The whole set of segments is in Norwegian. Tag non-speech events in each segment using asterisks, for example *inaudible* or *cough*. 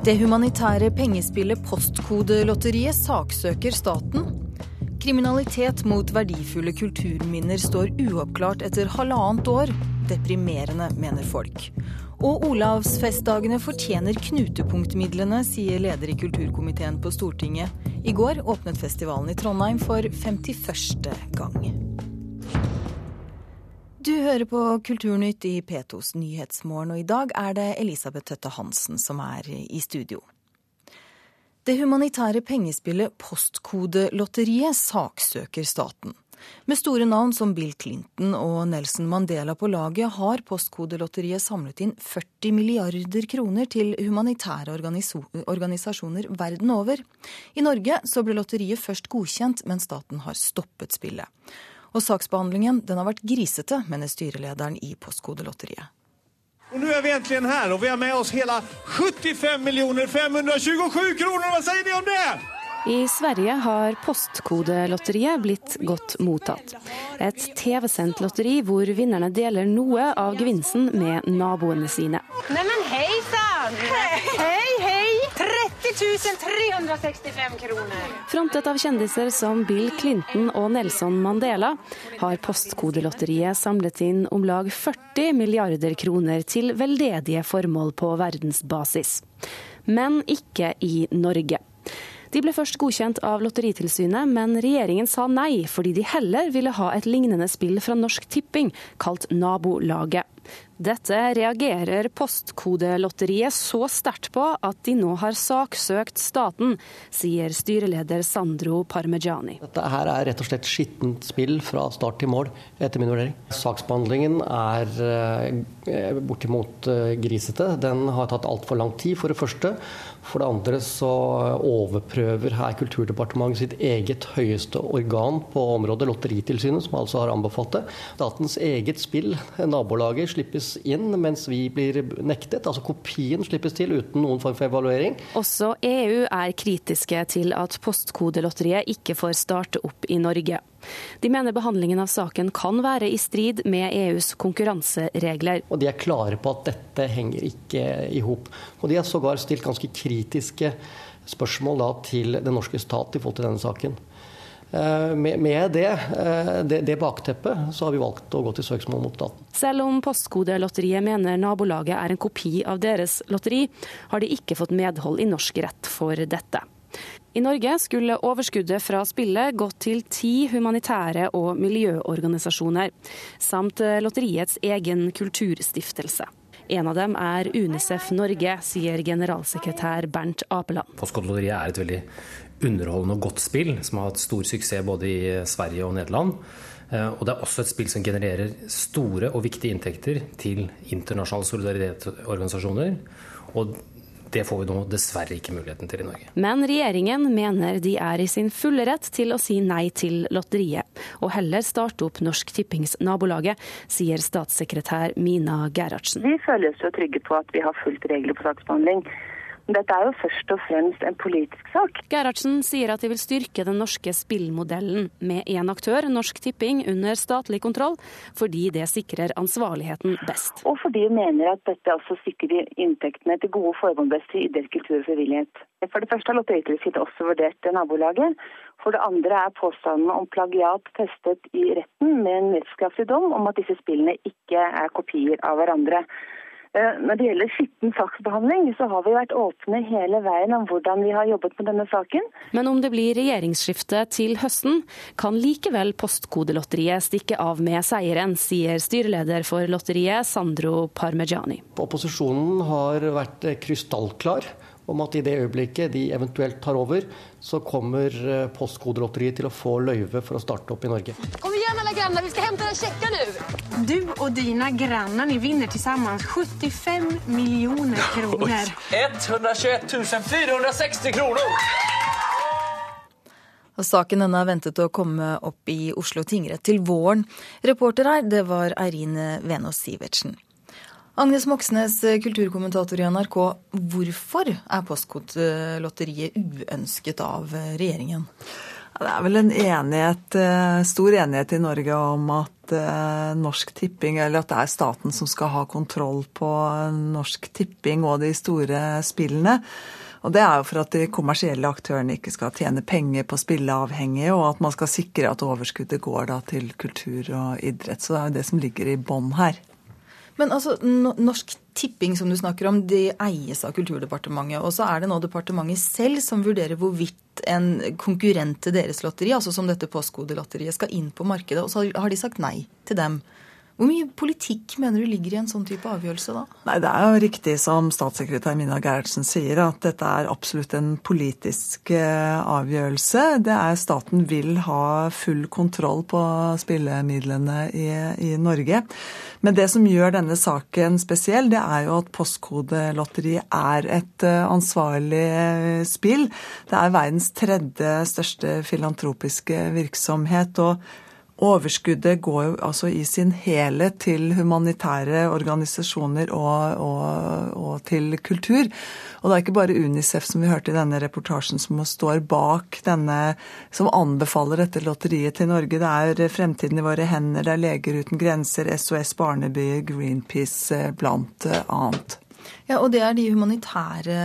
Det humanitære pengespillet Postkodelotteriet saksøker staten. Kriminalitet mot verdifulle kulturminner står uoppklart etter halvannet år. Deprimerende, mener folk. Og Olavsfestdagene fortjener knutepunktmidlene, sier leder i kulturkomiteen på Stortinget. I går åpnet festivalen i Trondheim for 51. gang. Du hører på Kulturnytt i P2s Nyhetsmorgen, og i dag er det Elisabeth Tøtte Hansen som er i studio. Det humanitære pengespillet Postkodelotteriet saksøker staten. Med store navn som Bill Clinton og Nelson Mandela på laget har Postkodelotteriet samlet inn 40 milliarder kroner til humanitære organisasjoner verden over. I Norge så ble lotteriet først godkjent, men staten har stoppet spillet. Og saksbehandlingen den har vært grisete, mener styrelederen i Postkodelotteriet. Og nå er vi endelig her, og vi har med oss hele 75 527 kroner. Hva sier de om det? I Sverige har Postkodelotteriet blitt godt mottatt. Et TV-sendt lotteri hvor vinnerne deler noe av gevinsten med naboene sine. Neimen hei sann! Hei, hei! 30 365 kroner. Frontet av kjendiser som Bill Clinton og Nelson Mandela har Postkodelotteriet samlet inn om lag 40 milliarder kroner til veldedige formål på verdensbasis. Men ikke i Norge. De ble først godkjent av Lotteritilsynet, men regjeringen sa nei, fordi de heller ville ha et lignende spill fra Norsk Tipping, kalt Nabolaget. Dette reagerer Postkodelotteriet så sterkt på at de nå har saksøkt staten, sier styreleder Sandro Parmegiani. Dette her er rett og slett skittent spill fra start til mål, etter min vurdering. Saksbehandlingen er eh, bortimot eh, grisete. Den har tatt altfor lang tid, for det første. For det andre så overprøver her Kulturdepartementet sitt eget høyeste organ på området, Lotteritilsynet, som altså har anbefalt det. Statens eget spill, nabolaget, slippes inn, mens vi blir nektet. Altså kopien slippes til uten noen form for evaluering. Også EU er kritiske til at Postkodelotteriet ikke får starte opp i Norge. De mener behandlingen av saken kan være i strid med EUs konkurranseregler. Og de er klare på at dette henger ikke i hop. Og de har sågar stilt ganske kritiske spørsmål da, til den norske stat i forhold til denne saken. Eh, med det, eh, det, det, bakteppet så har vi valgt å gå til søksmål mot staten. Selv om Postkodelotteriet mener nabolaget er en kopi av deres lotteri, har de ikke fått medhold i norsk rett for dette. I Norge skulle overskuddet fra spillet gått til ti humanitære og miljøorganisasjoner, samt lotteriets egen kulturstiftelse. En av dem er Unicef Norge, sier generalsekretær Bernt Apeland. Postkodelotteriet er et veldig underholdende og godt spill, som har hatt stor suksess både i Sverige og Nederland. Eh, og det er også et spill som genererer store og viktige inntekter til internasjonale solidaritetsorganisasjoner. Og det får vi nå dessverre ikke muligheten til i Norge. Men regjeringen mener de er i sin fulle rett til å si nei til lotteriet, og heller starte opp Norsk Tippings nabolaget, sier statssekretær Mina Gerhardsen. Vi føler oss jo trygge på at vi har fulgt regler på saksbehandling. Dette er jo først og fremst en politisk sak. Gerhardsen sier at de vil styrke den norske spillmodellen med én aktør, Norsk Tipping, under statlig kontroll, fordi det sikrer ansvarligheten best. Og fordi hun mener at dette også sikrer inntektene til gode formål best til idrett, kultur og frivillighet. For det første har Lotteritilsynet også vurdert nabolaget. For det andre er påstandene om plagiat testet i retten med en rettskraftig dom om at disse spillene ikke er kopier av hverandre. Eh, når det gjelder skitten saksbehandling, så har vi vært åpne hele veien om hvordan vi har jobbet med denne saken. Men om det blir regjeringsskifte til høsten, kan likevel Postkodelotteriet stikke av med seieren, sier styreleder for lotteriet, Sandro Parmegiani. Opposisjonen har vært krystallklar om at i det øyeblikket de eventuelt tar over, så kommer eh, Postkodelotteriet til å få løyve for å starte opp i Norge. Kom igjen, alle grannene, vi skal hente den sjekka nå! Du og dine granner vinner til sammen 75 millioner kroner. 121 460 kroner! Og saken denne er ventet å komme opp i Oslo tingrett til våren. Reporter her, det var Eirin Venås Sivertsen. Agnes Moxnes, kulturkommentator i NRK. Hvorfor er Postkodelotteriet uønsket av regjeringen? Det er vel en enighet, eh, stor enighet i Norge om at eh, Norsk Tipping, eller at det er staten som skal ha kontroll på Norsk Tipping og de store spillene. Og Det er jo for at de kommersielle aktørene ikke skal tjene penger på spilleavhengige, og at man skal sikre at overskuddet går til kultur og idrett. Så det er jo det som ligger i bånn her. Men altså, Norsk Tipping som du snakker om, de eies av Kulturdepartementet. Og så er det nå departementet selv som vurderer hvorvidt en konkurrent til deres lotteri, altså som dette Postkodelotteriet, skal inn på markedet. Og så har de sagt nei til dem. Hvor mye politikk mener du ligger i en sånn type avgjørelse da? Nei, Det er jo riktig som statssekretær Mina Gerhardsen sier, at dette er absolutt en politisk eh, avgjørelse. Det er Staten vil ha full kontroll på spillemidlene i, i Norge. Men det som gjør denne saken spesiell, det er jo at postkodelotteri er et eh, ansvarlig eh, spill. Det er verdens tredje største filantropiske virksomhet. og Overskuddet går jo altså i sin helhet til humanitære organisasjoner og, og, og, til kultur. Og det er ikke bare Unicef som vi hørte i denne reportasjen som står bak denne, som anbefaler dette lotteriet til Norge. Det er Fremtiden i våre hender, det er Leger uten grenser, SOS Barnebyer, Greenpeace eh, blant annet. Ja, Og det er de humanitære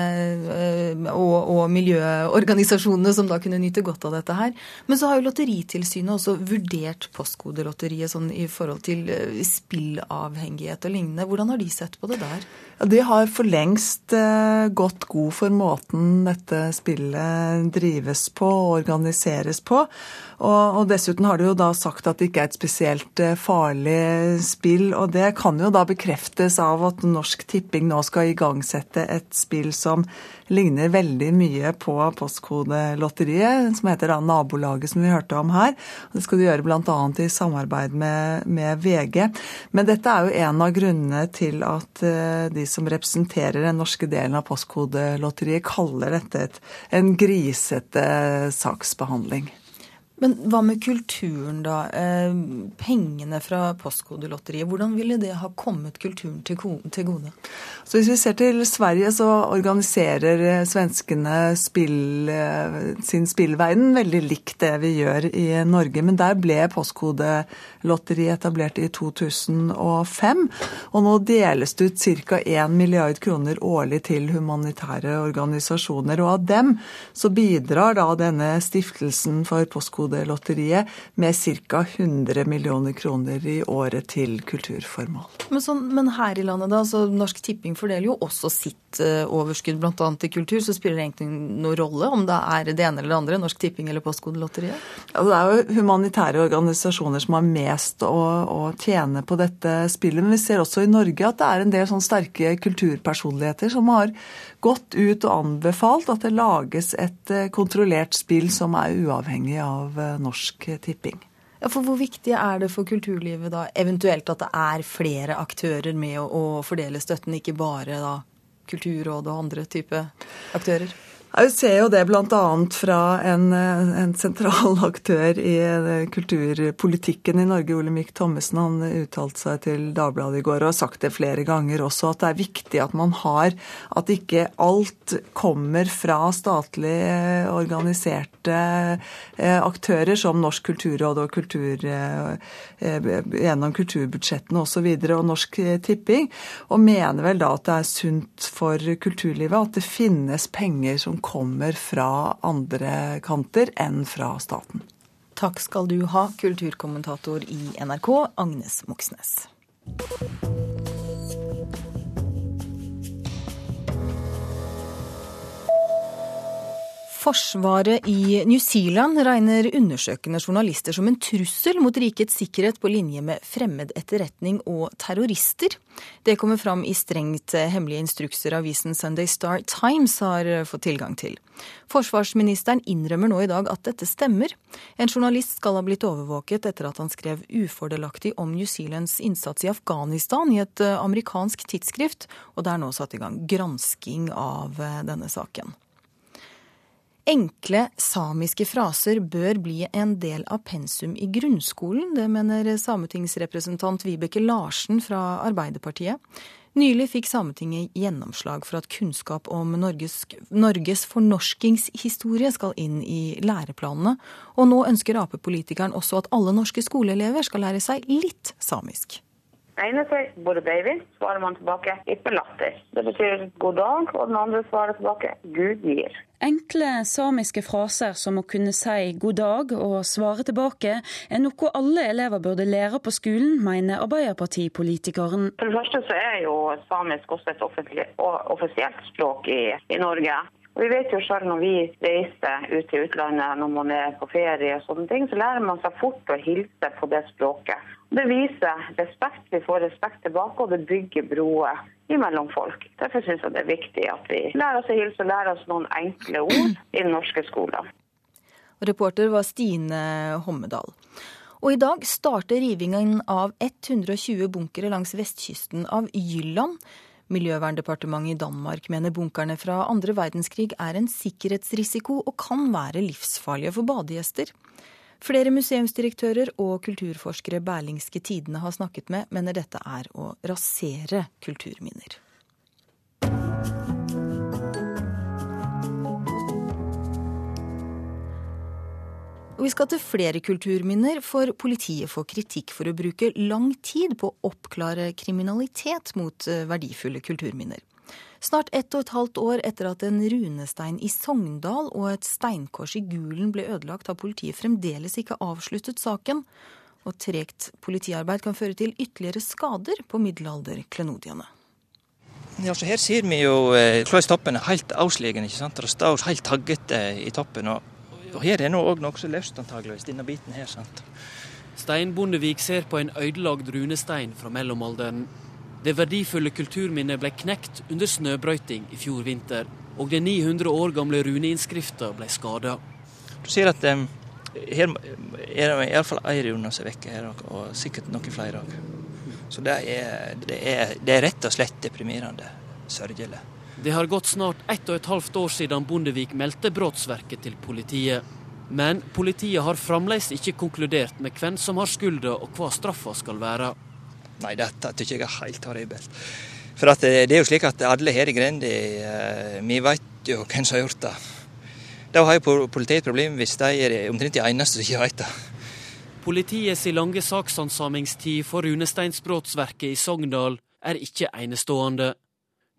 eh, og, og, miljøorganisasjonene som da kunne nyte godt av dette her. Men så har jo Lotteritilsynet også vurdert Postkodelotteriet sånn i forhold til eh, spillavhengighet og lignende. Hvordan har de sett på det der? Ja, De har for lengst uh, gått god for måten dette spillet drives på og organiseres på. Og, og, dessuten har de jo da sagt at det ikke er et spesielt uh, farlig spill. Og det kan jo da bekreftes av at Norsk Tipping nå skal igangsette et spill som ligner veldig mye på Postkodelotteriet, som heter da Nabolaget, som vi hørte om her. Og det skal de gjøre bl.a. i samarbeid med, med, VG. Men dette er jo en av grunnene til at uh, som representerer den norske delen av Postkodelotteriet, kaller dette et, en grisete saksbehandling. Men hva med kulturen, da? Eh, pengene fra Postkodelotteriet, hvordan ville det ha kommet kulturen til gode? Så Hvis vi ser til Sverige, så organiserer eh, svenskene spill, eh, sin spillverden veldig likt det vi gjør i Norge. Men der ble Postkodelotteriet etablert i 2005. Og nå deles det ut ca. 1 milliard kroner årlig til humanitære organisasjoner. Og av dem så bidrar da denne stiftelsen for Postkodelotteriet Postkodelotteriet med ca. 100 millioner kroner i året til kulturformål. Men, sånn, men her i landet, da, Altså, Norsk Tipping fordeler jo også sitt uh, overskudd bl.a. til kultur. Så spiller det egentlig noen rolle om det er det ene eller det andre, Norsk Tipping eller Postkodelotteriet? Ja, det er jo humanitære organisasjoner som har mest å, å, tjene på dette spillet. Men vi ser også i Norge at det er en del sånn sterke kulturpersonligheter som har gått ut og anbefalt at det lages et eh, kontrollert spill som er uavhengig av eh, Norsk Tipping. Ja, for Hvor viktig er det for kulturlivet da eventuelt at det er flere aktører med å, å fordele støtten, ikke bare da Kulturrådet og andre type aktører? Jeg ser jo det bl.a. fra en, en, sentral *laughs* aktør i eh, kulturpolitikken i Norge, Olemic Thommessen. Han uttalte seg til Dagbladet i går og har sagt det flere ganger også, at det er viktig at man har At ikke alt kommer fra statlig eh, organiserte eh, aktører som Norsk kulturråd og kultur, gjennom kulturbudsjettene osv. Og, og Norsk Tipping, og mener vel da at det er sunt for kulturlivet at det finnes penger som kommer fra andre kanter enn fra staten. Takk skal du ha, kulturkommentator i NRK, Agnes Moxnes. Forsvaret i New Zealand regner undersøkende journalister som en trussel mot rikets sikkerhet på linje med fremmed etterretning og terrorister. Det kommer fram i strengt hemmelige instrukser avisen Sunday Star Times har fått tilgang til. Forsvarsministeren innrømmer nå i dag at dette stemmer. En journalist skal ha blitt overvåket etter at han skrev ufordelaktig om New Zealands innsats i Afghanistan i et amerikansk tidsskrift, og det er nå satt i gang gransking av denne saken. Enkle samiske fraser bør bli en del av pensum i grunnskolen. Det mener sametingsrepresentant Vibeke Larsen fra Arbeiderpartiet. Nylig fikk Sametinget gjennomslag for at kunnskap om Norges, Norges fornorskingshistorie skal inn i læreplanene, og nå ønsker Ap-politikeren også at alle norske skoleelever skal lære seg litt samisk. Ene sier 'Hvor er baby?' svarer man tilbake 'Ikke latter'. Det betyr 'god dag', og den andre svarer tilbake 'Gud gir'. Enkle samiske fraser som å kunne si god dag og svare tilbake, er noe alle elever burde lære på skolen, mener Arbeiderpartipolitikeren. For det første så er jo samisk også et offisielt språk i, i Norge. Og vi vet jo selv når vi reiser ut til utlandet når man er på ferie, og sånne ting, så lærer man seg fort å hilse på det språket. Det viser respekt, vi får respekt tilbake, og det bygger broer mellom folk. Derfor syns jeg det er viktig at vi lærer oss å hilse og lærer oss noen enkle ord i den norske skolen. Reporter var Stine Hommedal. Og i dag starter rivingen av 120 bunkere langs vestkysten av Jylland. Miljøverndepartementet i Danmark mener bunkerne fra andre verdenskrig er en sikkerhetsrisiko og kan være livsfarlige for badegjester. Flere museumsdirektører og kulturforskere Berlingske Tidene har snakket med, mener dette er å rasere kulturminner. Vi skal til flere kulturminner, for politiet får kritikk for å bruke lang tid på å oppklare kriminalitet mot eh, verdifulle kulturminner. Snart ett og et halvt år etter at en runestein i Sogndal og et steinkors i Gulen ble ødelagt, har politiet fremdeles ikke avsluttet saken. Og tregt politiarbeid kan føre til ytterligere skader på middelalderklenodiene. Ja, så her ser vi jo eh, hvordan toppen er helt avslegen. ikke sant? Det står helt taggete i toppen. og og her er nå òg nokså løst, antageligvis, denne biten her. sant? Stein Bondevik ser på en ødelagt runestein fra mellomalderen. Det verdifulle kulturminnet ble knekt under snøbrøyting i fjor vinter, og den 900 år gamle runeinnskrifta ble skada. Du ser at um, her er det iallfall ei rune som er vekke her, og sikkert noen flere òg. Så det er, det, er, det er rett og slett deprimerende. Sørgelig. Det har gått snart ett og et halvt år siden Bondevik meldte brottsverket til politiet. Men politiet har fremdeles ikke konkludert med hvem som har skylda og hva straffa skal være. Nei, dette syns jeg er helt horribelt. For det, det, er jo slik at alle her i grenda, eh, vi vet jo hvem som har gjort det. Da har jo politiet et problem hvis de er omtrent de eneste som ikke vet det. Politiets lange sakshandsamingstid for runesteinsbrotsverket i Sogndal er ikke enestående.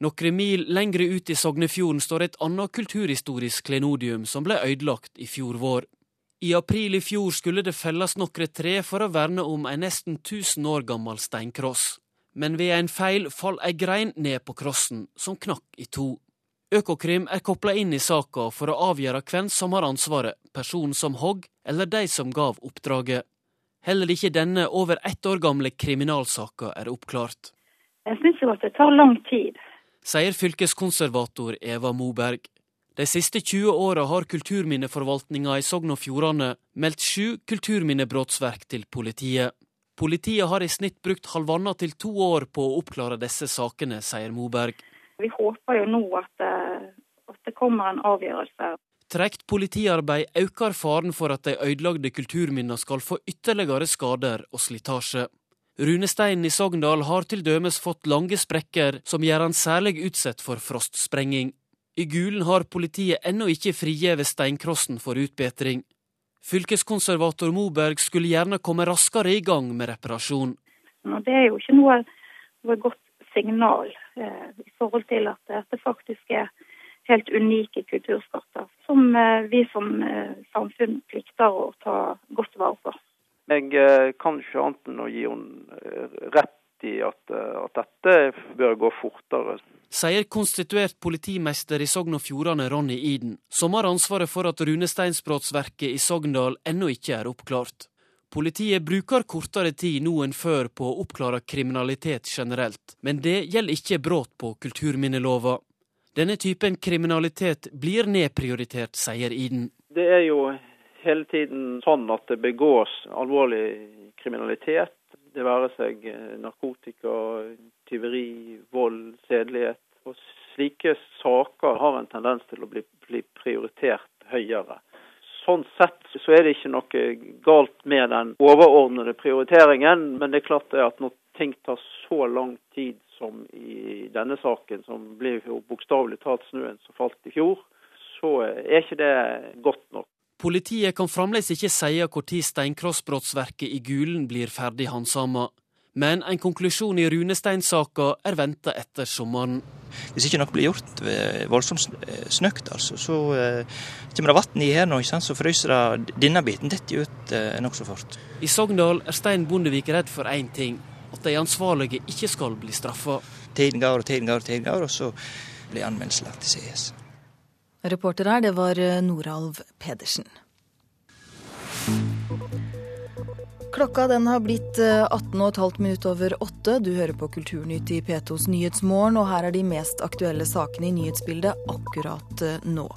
Noen mil lengre ut i Sognefjorden står et annet kulturhistorisk klenodium som ble ødelagt i fjor vår. I april i fjor skulle det felles noen tre for å verne om en nesten 1000 år gammel steinkross. Men ved en feil fall ei grein ned på krossen, som knakk i to. Økokrim er kopla inn i saka for å avgjøre hvem som har ansvaret, personen som hogg eller de som gav oppdraget. Heller ikke denne over ett år gamle kriminalsaka er oppklart. Jeg syns jo at det tar lang tid sier fylkeskonservator Eva Moberg. De siste 20 åra har kulturminneforvaltninga i Sogn og Fjordane meldt sju kulturminnebrottsverk til politiet. Politiet har i snitt brukt halvannet til to år på å oppklare disse sakene, sier Moberg. Vi håper jo nå at, eh, at det kommer en avgjørelse. Tregt politiarbeid øker faren for at de ødelagte kulturminnene skal få ytterligere skader og slitasje. Runesteinen i Sogndal har til dømes fått lange sprekker som gjør han særlig utsatt for frostsprenging. I Gulen har politiet ennå ikke frigitt steinkrossen for utbedring. Fylkeskonservator Moberg skulle gjerne komme raskere i gang med reparasjon. Det er jo ikke noe, noe godt signal eh, i forhold til at dette faktisk er helt unike kulturskatter som eh, vi som eh, samfunn plikter å ta godt vare på. Jeg eh, kan ikke annet enn å gi henne eh, rett i at, eh, at, dette bør gå fortere. Sier konstituert politimester i Sogn og Fjordane Ronny Iden, som har ansvaret for at runesteinsbrottsverket i Sogndal ennå ikke er oppklart. Politiet bruker kortere tid nå enn før på å oppklare kriminalitet generelt, men det gjelder ikke brudd på kulturminnelova. Denne typen kriminalitet blir nedprioritert, sier Iden. Det er jo hele tiden sånn at det begås alvorlig kriminalitet. Det være seg eh, narkotika, tyveri, vold, sedelighet. Og slike saker har en tendens til å bli, bli prioritert høyere. Sånn sett så er det ikke noe galt med den overordnede prioriteringen, men det er klart det at når ting tar så lang tid som i denne saken, som ble jo bokstavelig talt snøen som falt i fjor, så er ikke det godt nok. Politiet kan fremdeles ikke si når steinkrossbrottsverket i Gulen blir ferdig handsama. Men en konklusjon i runesteinsaka er venta etter sommeren. Hvis ikke noe blir gjort voldsomt snøkt, altså, så eh, kommer det vann i her nå, så fryser det denne biten detter ut eh, nokså fort. I Sogndal er Stein Bondevik redd for én ting, at de ansvarlige ikke skal bli straffa. Tiden går og tiden går og tiden går, og så blir anmeldelsen lagt til CS. Reporter her, det var eh, Noralv Pedersen. Klokka den har blitt 18,5 minutt minutter over åtte. Du hører på Kulturnytt i P2s Nyhetsmorgen, og her er de mest aktuelle sakene i nyhetsbildet akkurat eh, nå.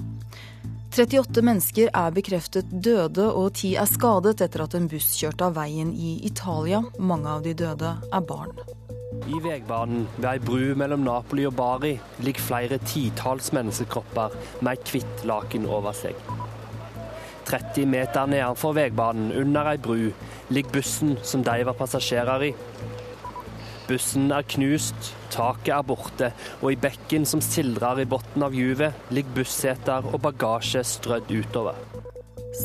38 mennesker er bekreftet døde, og ti er skadet etter at en buss kjørte av veien i Italia. Mange av de døde er barn. I veibanen ved ei bru mellom Napoli og Bari ligger flere titalls menneskekropper med et hvitt laken over seg. 30 meter nedenfor veibanen, under ei bru, ligger bussen som de var passasjerer i. Bussen er knust, taket er borte, og i bekken som sildrer i bunnen av juvet, ligger busseter og bagasje strødd utover.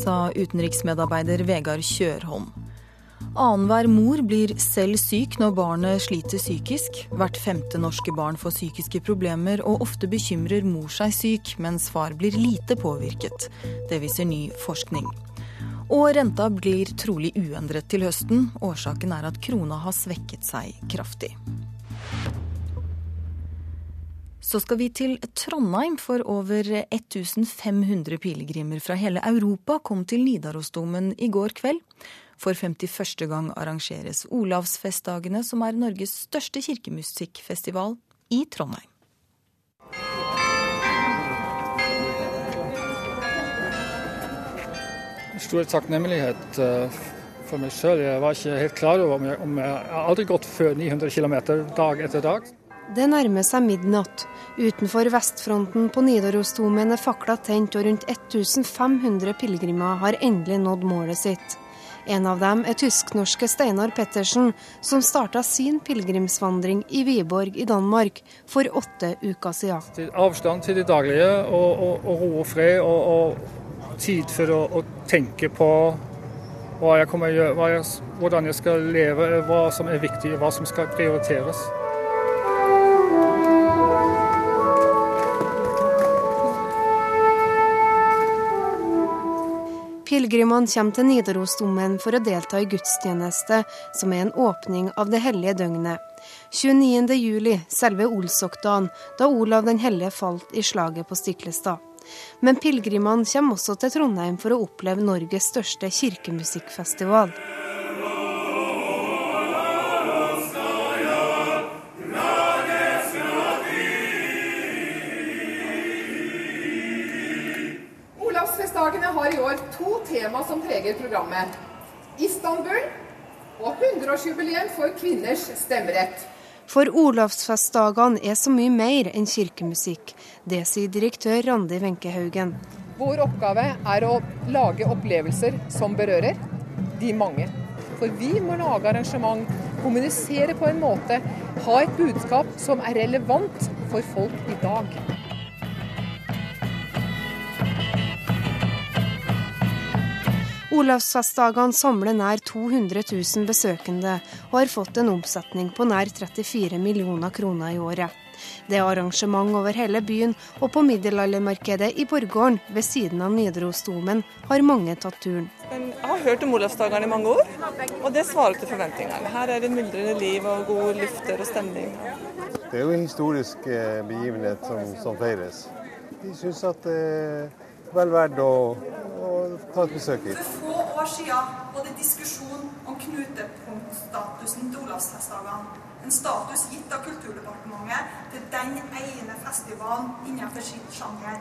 Sa utenriksmedarbeider Vegard Kjørholm. Annenhver mor blir selv syk når barnet sliter psykisk. Hvert femte norske barn får psykiske problemer, og ofte bekymrer mor seg syk, mens far blir lite påvirket. Det viser ny forskning. Og renta blir trolig uendret til høsten. Årsaken er at krona har svekket seg kraftig. Så skal vi til Trondheim, for over 1500 pilegrimer fra hele Europa kom til Nidarosdomen i går kveld. For 51. gang arrangeres Olavsfestdagene, som er Norges største kirkemusikkfestival, i Trondheim. Stor takknemlighet eh, for meg sjøl. Jeg var ikke helt klar over om jeg, om jeg har aldri gått før 900 km dag etter dag. Det nærmer seg midnatt. Utenfor vestfronten på Nidarosdomen er fakla tent, og rundt 1500 pilegrimer har endelig nådd målet sitt. En av dem er tysk-norske Steinar Pettersen, som starta sin pilegrimsvandring i Viborg i Danmark for åtte uker siden. Avstand til det daglige og, og, og ro og fred, og, og tid for å, å, tenke på hva jeg kommer gjøre, jeg, hvordan jeg skal leve, hva som er viktig, hva som skal prioriteres. Pilegrimene kommer til Nidarosdomen for å delta i gudstjeneste, som er en åpning av det hellige døgnet. 29. juli, selve Olsokdagen, da Olav den hellige falt i slaget på Stiklestad. Men pilegrimene kommer også til Trondheim for å oppleve Norges største kirkemusikkfestival. Tema som preger programmet. Istanbul og 100-årsjubileum for kvinners stemmerett. For Olavsfestdagene er så mye mer enn kirkemusikk. Det sier direktør Randi Wenchehaugen. Vår oppgave er å lage opplevelser som berører de mange. For vi må lage arrangement, kommunisere på en måte, ha et budskap som er relevant for folk i dag. Olavsfestdagene samler nær 200 000 besøkende og har fått en omsetning på nær 34 millioner kroner i året. Det er arrangement over hele byen, og på middelaldermarkedet i Borggården ved siden av Nidarosdomen har mange tatt turen. Jeg har hørt om Olavsdagene i mange år, og det svarer til forventningene. Her er det myldrende liv og god lufter og stemning. Det er jo en historisk eh, begivenhet som, som feires. De syns at er vel verdt å ta et besøk hit. For få år siden var det diskusjon om knutepunktstatusen til Olavsfestdagene. En status gitt av Kulturdepartementet til den ene festivalen innenfor sin sjanger.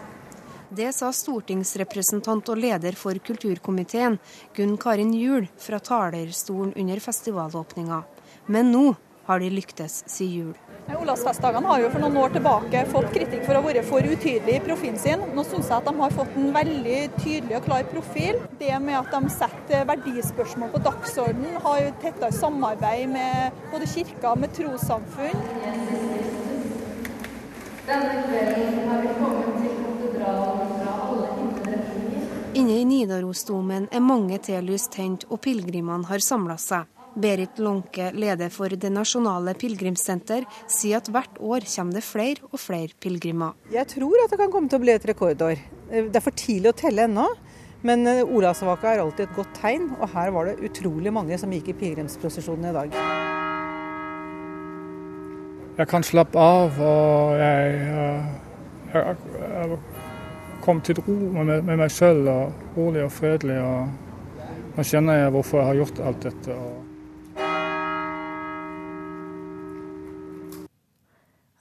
Det sa stortingsrepresentant og leder for kulturkomiteen, Gunn Karin Juel, fra talerstolen under festivalåpninga. Men nå har de lyktes, sier Jul. Olavsfestdagene har jo for noen år tilbake fått kritikk for å ha vært for utydelig i profilen sin. Nå syns jeg at de har fått en veldig tydelig og klar profil. Det med at de setter verdispørsmål på dagsordenen, har jo tettere samarbeid med både kirka og med trossamfunn. Denne kvelden har vi kommet til katedralen fra alle indre Inne i Nidarosdomen er mange telys tent, og pilegrimene har samla seg. Berit Lånke, leder for Det nasjonale pilegrimssenter, sier at hvert år kommer det flere og flere pilegrimer. Jeg tror at det kan komme til å bli et rekordår. Det er for tidlig å telle ennå. Men eh, Olavsvaka er alltid et godt tegn, og her var det utrolig mange som gikk i pilegrimsprosesjonen i dag. Jeg kan slappe av, og jeg, eh, jeg, jeg kom til ro med, med meg sjøl, rolig og fredelig. og Nå skjønner jeg hvorfor jeg har gjort alt dette. og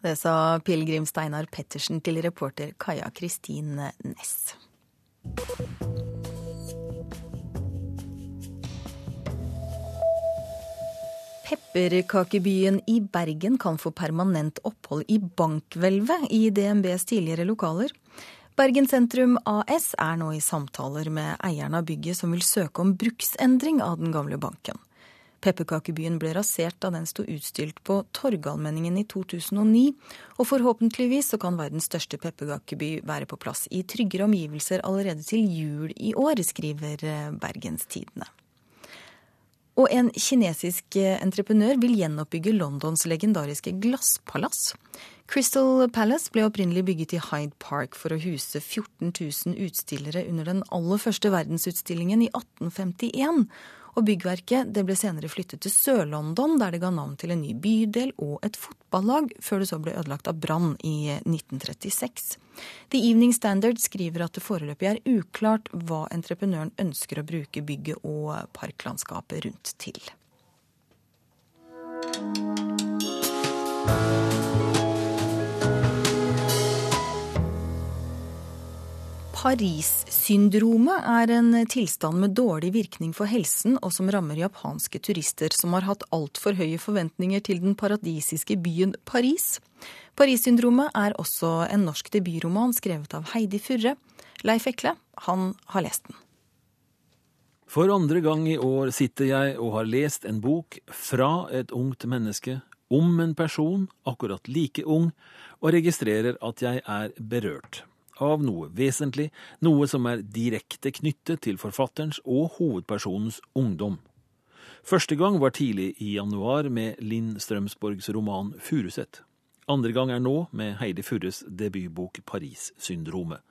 Det sa pilegrim Steinar Pettersen til reporter Kaja Kristin Næss. Pepperkakebyen i Bergen kan få permanent opphold i bankhvelvet i DNBs tidligere lokaler. Bergen sentrum AS er nå i samtaler med eieren av bygget som vil søke om bruksendring av den gamle banken. Pepperkakebyen ble rasert da den sto utstilt på Torgallmenningen i 2009, og forhåpentligvis så kan verdens største pepperkakeby være på plass i tryggere omgivelser allerede til jul i år, skriver eh, Bergenstidene. Og en kinesisk eh, entreprenør vil gjenoppbygge Londons legendariske glasspalass. Crystal Palace ble opprinnelig bygget i Hyde Park for å huse 14 000 utstillere under den aller første verdensutstillingen i 1851. Og byggverket ble senere flyttet til Sør-London, der det ga navn til en ny bydel og et fotballag, før det så ble ødelagt av brann i 1936. The Evening Standard skriver at det foreløpig er uklart hva entreprenøren ønsker å bruke bygget og parklandskapet rundt til. Paris-syndromet er en tilstand med dårlig virkning for helsen, og som rammer japanske turister som har hatt altfor høye forventninger til den paradisiske byen Paris. Paris-syndromet er også en norsk debutroman skrevet av Heidi Furre. Leif Ekle, han har lest den. For andre gang i år sitter jeg og har lest en bok fra et ungt menneske om en person akkurat like ung, og registrerer at jeg er berørt av noe vesentlig, noe som er direkte knyttet til forfatterens og hovedpersonens ungdom. Første gang var tidlig i januar med Linn Strømsborgs roman Furuset. Andre gang er nå med Heidi Furres debutbok Paris-syndromet.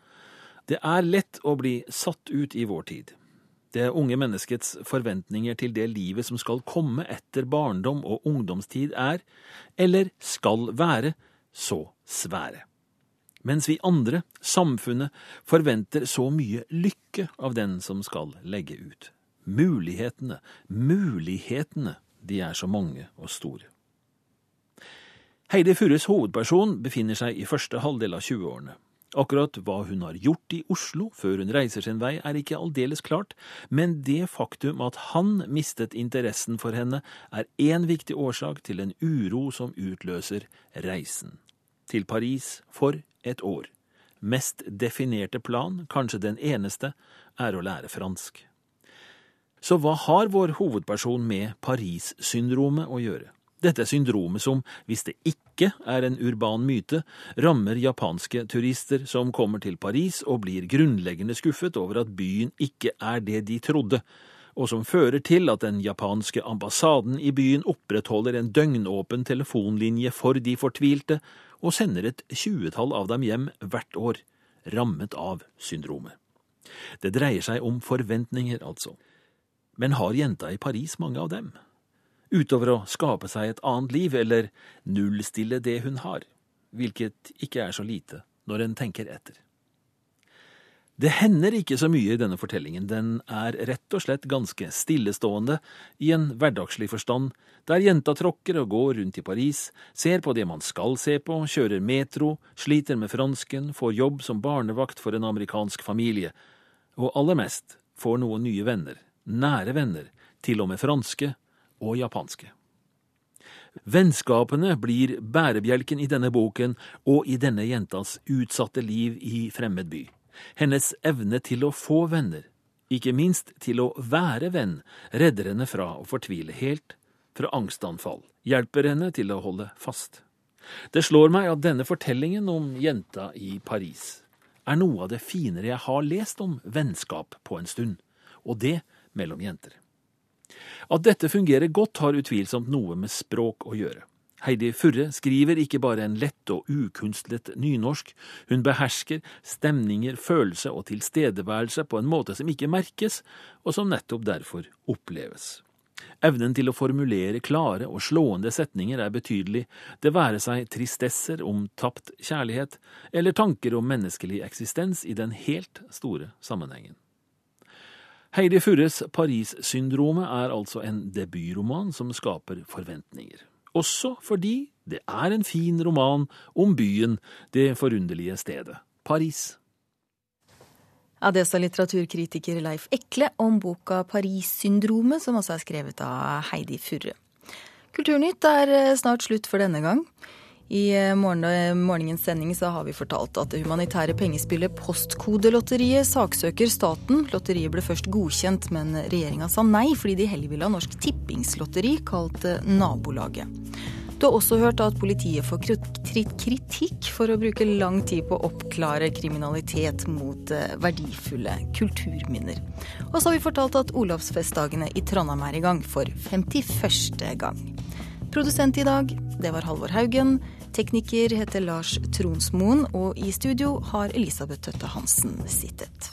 Det er lett å bli satt ut i vår tid. Det unge menneskets forventninger til det livet som skal komme etter barndom og ungdomstid er, eller skal være, så svære mens vi andre, samfunnet, forventer så mye lykke av den som skal legge ut. Mulighetene, mulighetene, de er så mange og store. Heidi Furres hovedperson befinner seg i første halvdel av 20-årene. Akkurat hva hun har gjort i Oslo før hun reiser sin vei, er ikke aldeles klart, men det faktum at han mistet interessen for henne, er én viktig årsak til en uro som utløser reisen. Til Paris for et år. Mest definerte plan, kanskje den eneste, er å lære fransk. Så hva har vår hovedperson med Paris-syndromet å gjøre? Dette syndromet som, hvis det ikke er en urban myte, rammer japanske turister som kommer til Paris og blir grunnleggende skuffet over at byen ikke er det de trodde, og som fører til at den japanske ambassaden i byen opprettholder en døgnåpen telefonlinje for de fortvilte, og sender et tjuetall av dem hjem hvert år, rammet av syndromet. Det dreier seg om forventninger, altså. Men har jenta i Paris mange av dem? Utover å skape seg et annet liv, eller nullstille det hun har, hvilket ikke er så lite når en tenker etter. Det hender ikke så mye i denne fortellingen, den er rett og slett ganske stillestående i en hverdagslig forstand, der jenta tråkker og går rundt i Paris, ser på det man skal se på, kjører metro, sliter med fransken, får jobb som barnevakt for en amerikansk familie, og aller mest får noen nye venner, nære venner, til og med franske og japanske. Vennskapene blir bærebjelken i denne boken og i denne jentas utsatte liv i fremmed by. Hennes evne til å få venner, ikke minst til å være venn, redder henne fra å fortvile helt, fra angstanfall, hjelper henne til å holde fast. Det slår meg at denne fortellingen om jenta i Paris er noe av det finere jeg har lest om vennskap på en stund, og det mellom jenter. At dette fungerer godt, har utvilsomt noe med språk å gjøre. Heidi Furre skriver ikke bare en lett og ukunstlet nynorsk, hun behersker stemninger, følelse og tilstedeværelse på en måte som ikke merkes, og som nettopp derfor oppleves. Evnen til å formulere klare og slående setninger er betydelig, det være seg tristesser om tapt kjærlighet, eller tanker om menneskelig eksistens i den helt store sammenhengen. Heidi Furres Paris-syndromet er altså en debutroman som skaper forventninger også fordi det er en fin roman om byen, det forunderlige stedet, Paris. Ja, Det sa litteraturkritiker Leif Ekle om boka 'Paris-syndromet', som også er skrevet av Heidi Furre. Kulturnytt er eh, snart slutt for denne gang. I eh, morgen, eh, morgenens sending så har vi fortalt at det humanitære pengespillet Postkodelotteriet saksøker staten. Lotteriet ble først godkjent, men regjeringa sa nei fordi de heller ville ha Norsk Tippingslotteri, kalt Nabolaget. Du har også hørt at politiet får kritikk for å bruke lang tid på å oppklare kriminalitet mot eh, verdifulle kulturminner. Og så har vi fortalt at Olavsfestdagene i Trondheim er i gang for 51. gang. Produsent i dag, det var Halvor Haugen. Tekniker heter Lars Tronsmoen, og i studio har Elisabeth Tøtte Hansen sittet.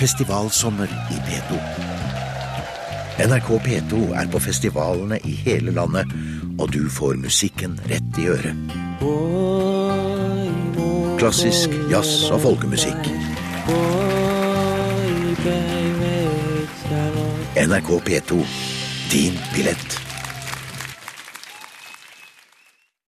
Festivalsommer i P2. NRK P2 er på festivalene i hele landet, og du får musikken rett i øret. Klassisk jazz og folkemusikk. NRK P2. Din billett.